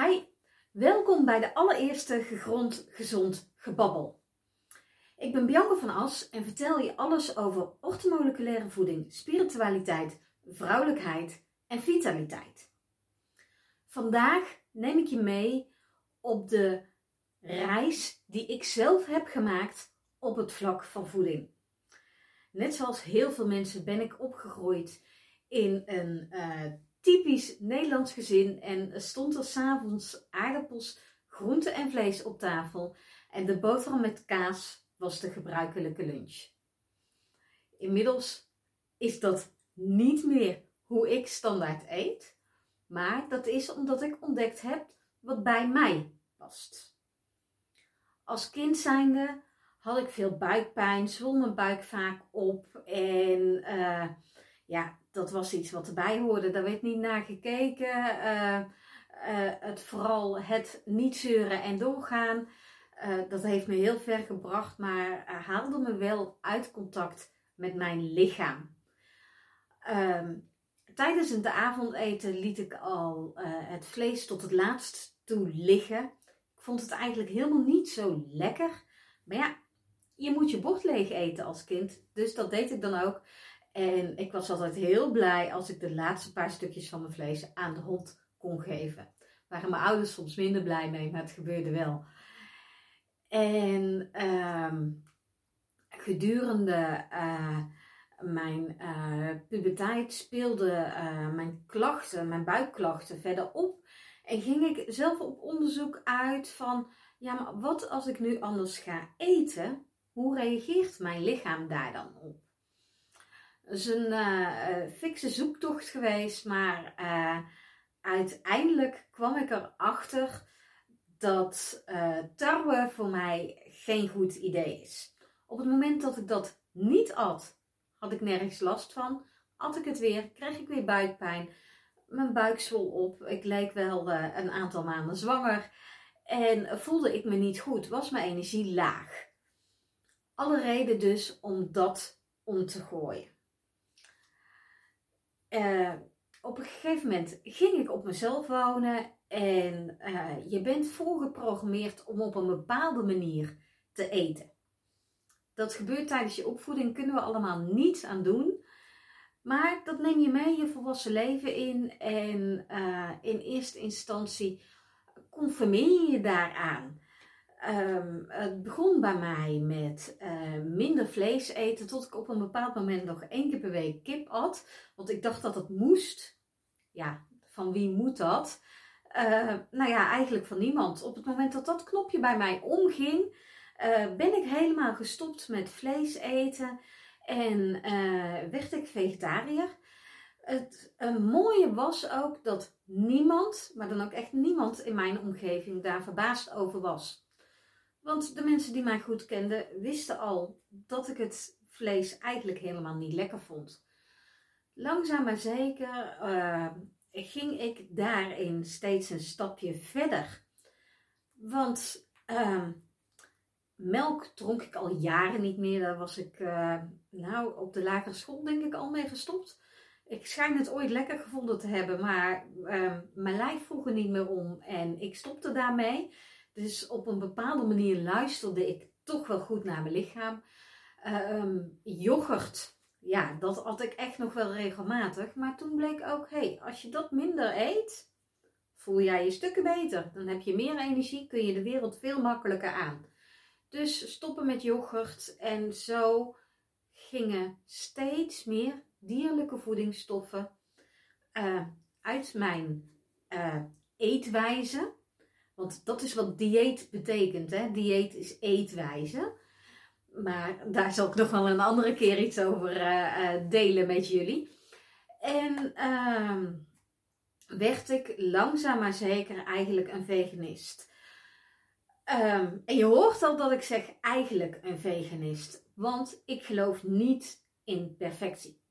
Hi, welkom bij de allereerste Gegrond Gezond Gebabbel. Ik ben Bianca van As en vertel je alles over ortomoleculaire voeding, spiritualiteit, vrouwelijkheid en vitaliteit. Vandaag neem ik je mee op de reis die ik zelf heb gemaakt op het vlak van voeding. Net zoals heel veel mensen ben ik opgegroeid in een uh, typisch Nederlands gezin en stond er s'avonds aardappels, groente en vlees op tafel en de boterham met kaas was de gebruikelijke lunch. Inmiddels is dat niet meer hoe ik standaard eet, maar dat is omdat ik ontdekt heb wat bij mij past. Als kind zijnde had ik veel buikpijn, zwol mijn buik vaak op en uh, ja, dat was iets wat erbij hoorde. Daar werd niet naar gekeken. Uh, uh, het, vooral het niet zeuren en doorgaan. Uh, dat heeft me heel ver gebracht, maar haalde me wel uit contact met mijn lichaam. Um, tijdens het avondeten liet ik al het vlees tot het laatst toe liggen. Ik vond het eigenlijk helemaal niet zo lekker. Maar ja, je moet je bord leeg eten als kind. Dus dat deed ik dan ook. En ik was altijd heel blij als ik de laatste paar stukjes van mijn vlees aan de hond kon geven. Waren mijn ouders soms minder blij mee, maar het gebeurde wel. En uh, gedurende uh, mijn uh, puberteit speelden uh, mijn klachten, mijn buikklachten verder op. En ging ik zelf op onderzoek uit van, ja, maar wat als ik nu anders ga eten? Hoe reageert mijn lichaam daar dan op? Is een uh, fikse zoektocht geweest, maar uh, uiteindelijk kwam ik erachter dat uh, tarwe voor mij geen goed idee is. Op het moment dat ik dat niet at, had ik nergens last van. At ik het weer, kreeg ik weer buikpijn. Mijn buik zwol op. Ik leek wel een aantal maanden zwanger. En voelde ik me niet goed, was mijn energie laag. Alle reden dus om dat om te gooien. Uh, op een gegeven moment ging ik op mezelf wonen en uh, je bent voorgeprogrammeerd om op een bepaalde manier te eten. Dat gebeurt tijdens je opvoeding, kunnen we allemaal niets aan doen. Maar dat neem je mee je volwassen leven in en uh, in eerste instantie conformeer je je daaraan. Um, het begon bij mij met uh, minder vlees eten, tot ik op een bepaald moment nog één keer per week kip at. Want ik dacht dat het moest. Ja, van wie moet dat? Uh, nou ja, eigenlijk van niemand. Op het moment dat dat knopje bij mij omging, uh, ben ik helemaal gestopt met vlees eten en werd ik vegetariër. Het mooie was ook dat niemand, maar dan ook echt niemand in mijn omgeving daar verbaasd over was. Want de mensen die mij goed kenden wisten al dat ik het vlees eigenlijk helemaal niet lekker vond. Langzaam maar zeker uh, ging ik daarin steeds een stapje verder. Want uh, melk dronk ik al jaren niet meer. Daar was ik uh, nou op de lagere school denk ik al mee gestopt. Ik schijn het ooit lekker gevonden te hebben, maar mijn lijf vroeg er niet meer om en ik stopte daarmee. Dus op een bepaalde manier luisterde ik toch wel goed naar mijn lichaam. Uh, yoghurt, ja, dat had ik echt nog wel regelmatig. Maar toen bleek ook, hé, hey, als je dat minder eet, voel jij je stukken beter. Dan heb je meer energie, kun je de wereld veel makkelijker aan. Dus stoppen met yoghurt en zo gingen steeds meer dierlijke voedingsstoffen uh, uit mijn uh, eetwijze want dat is wat dieet betekent. Hè? Dieet is eetwijze. Maar daar zal ik nog wel een andere keer iets over uh, delen met jullie. En uh, werd ik langzaam maar zeker eigenlijk een veganist. Um, en je hoort al dat ik zeg eigenlijk een veganist. Want ik geloof niet in perfectie.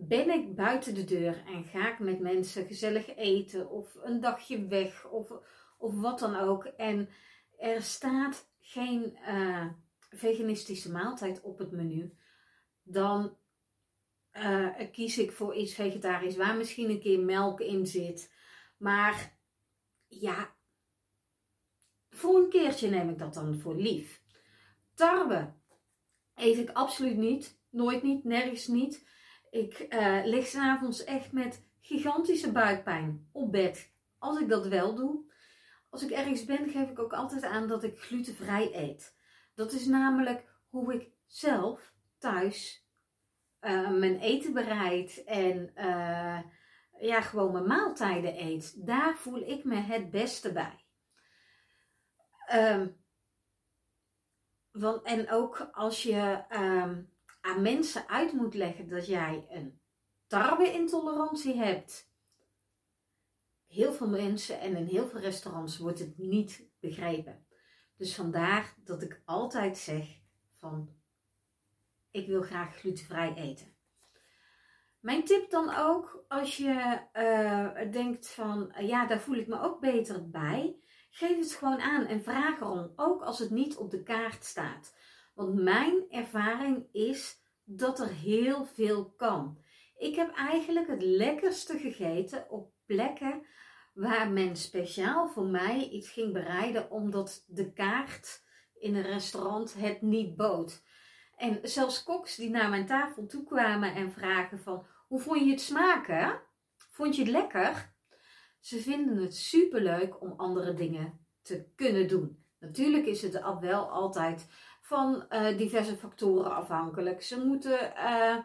Ben ik buiten de deur en ga ik met mensen gezellig eten of een dagje weg of, of wat dan ook. En er staat geen uh, veganistische maaltijd op het menu. Dan uh, kies ik voor iets vegetarisch waar misschien een keer melk in zit. Maar ja, voor een keertje neem ik dat dan voor lief. Tarwe eet ik absoluut niet. Nooit niet, nergens niet. Ik uh, lig s'avonds echt met gigantische buikpijn op bed. Als ik dat wel doe. Als ik ergens ben, geef ik ook altijd aan dat ik glutenvrij eet. Dat is namelijk hoe ik zelf thuis uh, mijn eten bereid en uh, ja, gewoon mijn maaltijden eet. Daar voel ik me het beste bij. Want, en ook als je um, aan mensen uit moet leggen dat jij een tarweintolerantie hebt. Heel veel mensen en in heel veel restaurants wordt het niet begrepen. Dus vandaar dat ik altijd zeg van ik wil graag glutenvrij eten. Mijn tip dan ook, als je uh, denkt van ja, daar voel ik me ook beter bij, geef het gewoon aan en vraag erom, ook als het niet op de kaart staat. Want mijn ervaring is dat er heel veel kan. Ik heb eigenlijk het lekkerste gegeten op plekken waar men speciaal voor mij iets ging bereiden omdat de kaart in een restaurant het niet bood. En zelfs koks die naar mijn tafel toe kwamen en vragen van hoe vond je het smaken? Vond je het lekker? Ze vinden het superleuk om andere dingen te kunnen doen. Natuurlijk is het wel altijd van uh, diverse factoren afhankelijk. Ze moeten uh,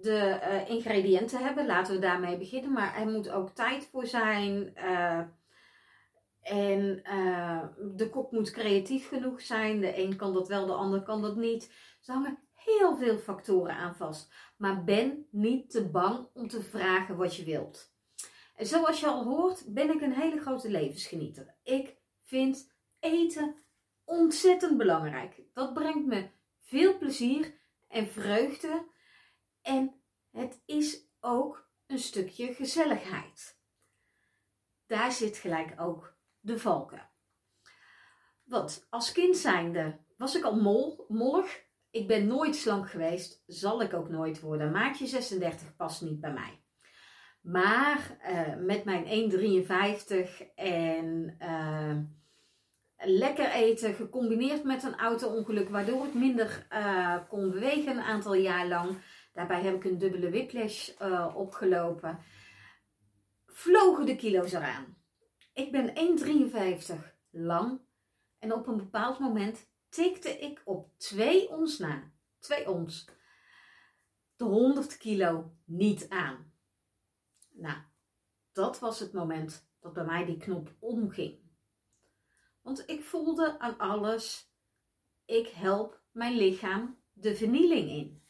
de uh, ingrediënten hebben, laten we daarmee beginnen. Maar er moet ook tijd voor zijn. en de kok moet creatief genoeg zijn. De een kan dat wel, de ander kan dat niet. Ze hangen heel veel factoren aan vast. Maar ben niet te bang om te vragen wat je wilt. En zoals je al hoort, ben ik een hele grote levensgenieter. Ik vind eten ontzettend belangrijk. Dat brengt me veel plezier en vreugde. En het is ook een stukje gezelligheid. Daar zit gelijk ook de valken. Want als kind zijnde was ik al mol, mollig. Ik ben nooit slank geweest, zal ik ook nooit worden. Maatje 36 past niet bij mij. Maar uh, met mijn 1,53 en uh, lekker eten gecombineerd met een auto-ongeluk, waardoor ik minder uh, kon bewegen een aantal jaar lang. Daarbij heb ik een dubbele whiplash opgelopen. Vlogen de kilo's eraan. Ik ben 1,53 lang en op een bepaald moment tikte ik op 2 ons na. 2 ons. De 100 kilo niet aan. Nou, dat was het moment dat bij mij die knop omging. Want ik voelde aan alles, ik help mijn lichaam de vernieling in.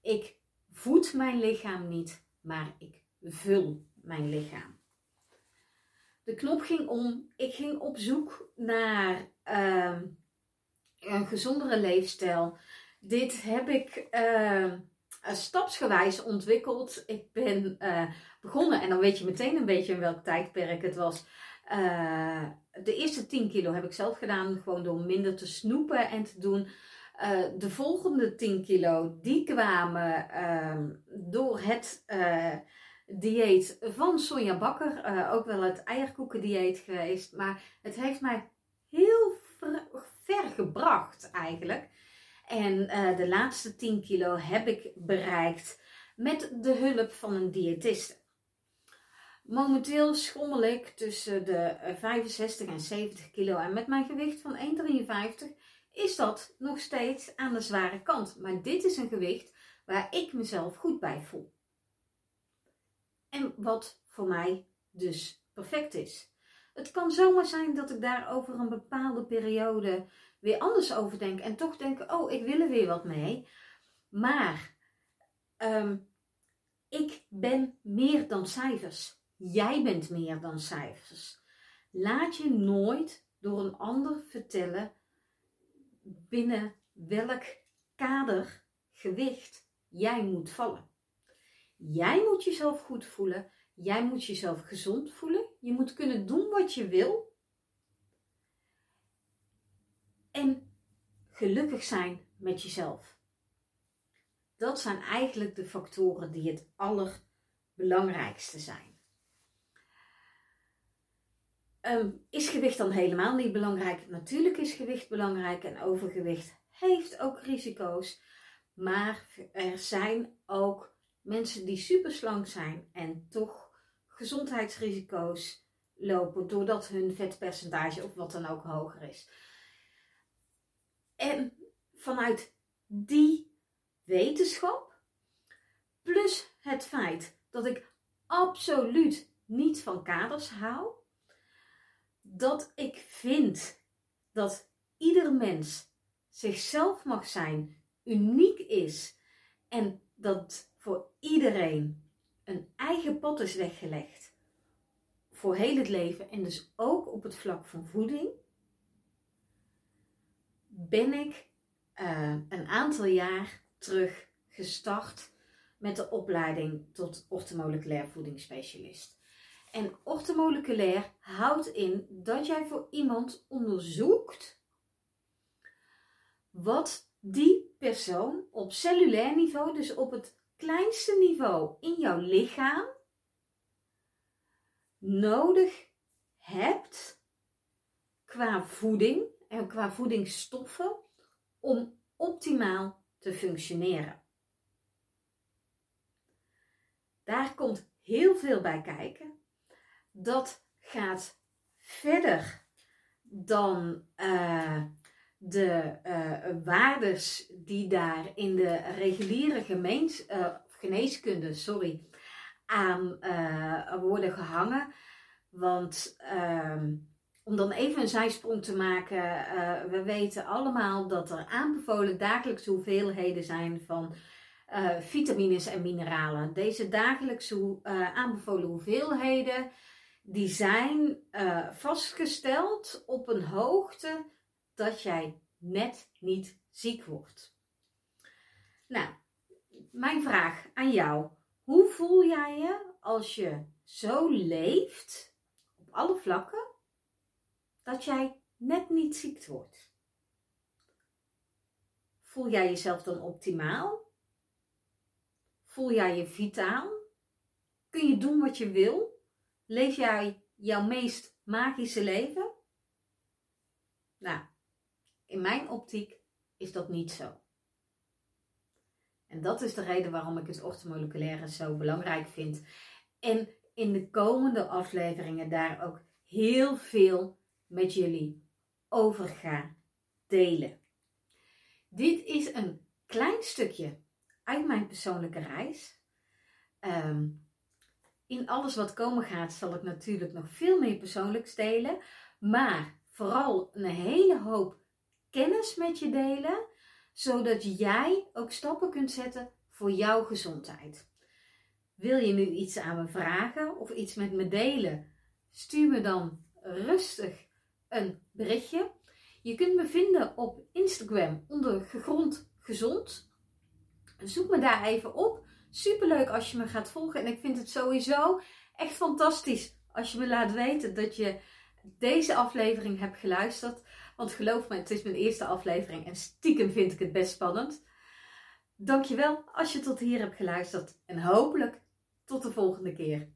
Ik voed mijn lichaam niet, maar ik vul mijn lichaam. De knop ging om. Ik ging op zoek naar uh, een gezondere leefstijl. Dit heb ik uh, stapsgewijs ontwikkeld. Ik ben uh, begonnen, en dan weet je meteen een beetje in welk tijdperk het was. Uh, de eerste 10 kilo heb ik zelf gedaan, gewoon door minder te snoepen en te doen. Uh, de volgende 10 kilo, die kwamen uh, door het dieet van Sonja Bakker. ook wel het eierkoekendieet geweest. Maar het heeft mij heel ver gebracht eigenlijk. En de laatste 10 kilo heb ik bereikt met de hulp van een diëtiste. Momenteel schommel ik tussen de 65 en 70 kilo. En met mijn gewicht van 1,53 is dat nog steeds aan de zware kant. Maar dit is een gewicht waar ik mezelf goed bij voel. En wat voor mij dus perfect is. Het kan zomaar zijn dat ik daar over een bepaalde periode weer anders over denk. En toch denk, oh, ik wil er weer wat mee. Maar um, ik ben meer dan cijfers. Jij bent meer dan cijfers. Laat je nooit door een ander vertellen binnen welk kader, gewicht jij moet vallen. Jij moet jezelf goed voelen. Jij moet jezelf gezond voelen. Je moet kunnen doen wat je wil. En gelukkig zijn met jezelf. Dat zijn eigenlijk de factoren die het allerbelangrijkste zijn. Ehm, is gewicht dan helemaal niet belangrijk? Natuurlijk is gewicht belangrijk en overgewicht heeft ook risico's. Maar er zijn ook mensen die super slank zijn en toch gezondheidsrisico's lopen doordat hun vetpercentage of wat dan ook hoger is. En vanuit die wetenschap, plus het feit dat ik absoluut niet van kaders hou, dat ik vind dat ieder mens zichzelf mag zijn, uniek is en dat voor iedereen een eigen pad is weggelegd voor heel het leven en dus ook op het vlak van voeding, ben ik uh, een aantal jaar terug gestart met de opleiding tot orthomoleculair voedingsspecialist. En orthomoleculair houdt in dat jij voor iemand onderzoekt wat die persoon op cellulair niveau, dus op het kleinste niveau in jouw lichaam, nodig hebt qua voeding en qua voedingsstoffen om optimaal te functioneren. Daar komt heel veel bij kijken. Dat gaat verder dan uh, de uh, waardes die daar in de reguliere gemeens, uh, geneeskunde sorry, aan worden gehangen. Want ehm, om dan even een zijsprong te maken, we weten allemaal dat er aanbevolen dagelijkse hoeveelheden zijn van vitamines en mineralen. Deze dagelijkse aanbevolen hoeveelheden, die zijn vastgesteld op een hoogte dat jij net niet ziek wordt. Nou, mijn vraag aan jou. Hoe voel jij je als je zo leeft, op alle vlakken, dat jij net niet ziek wordt? Voel jij jezelf dan optimaal? Voel jij je vitaal? Kun je doen wat je wil? Leef jij jouw meest magische leven? Nou, in mijn optiek is dat niet zo. En dat is de reden waarom ik het orthomoleculaire zo belangrijk vind. En in de komende afleveringen daar ook heel veel met jullie over ga delen. Dit is een klein stukje uit mijn persoonlijke reis. Ehm, in alles wat komen gaat zal ik natuurlijk nog veel meer persoonlijks delen. Maar vooral een hele hoop kennis met je delen. Zodat jij ook stappen kunt zetten voor jouw gezondheid. Wil je nu iets aan me vragen of iets met me delen? Stuur me dan rustig een berichtje. Je kunt me vinden op Instagram onder gegrond gezond. Zoek me daar even op. Superleuk als je me gaat volgen. En ik vind het sowieso echt fantastisch als je me laat weten dat je deze aflevering hebt geluisterd. Want geloof me, het is mijn eerste aflevering en stiekem vind ik het best spannend. Dankjewel als je tot hier hebt geluisterd en hopelijk tot de volgende keer.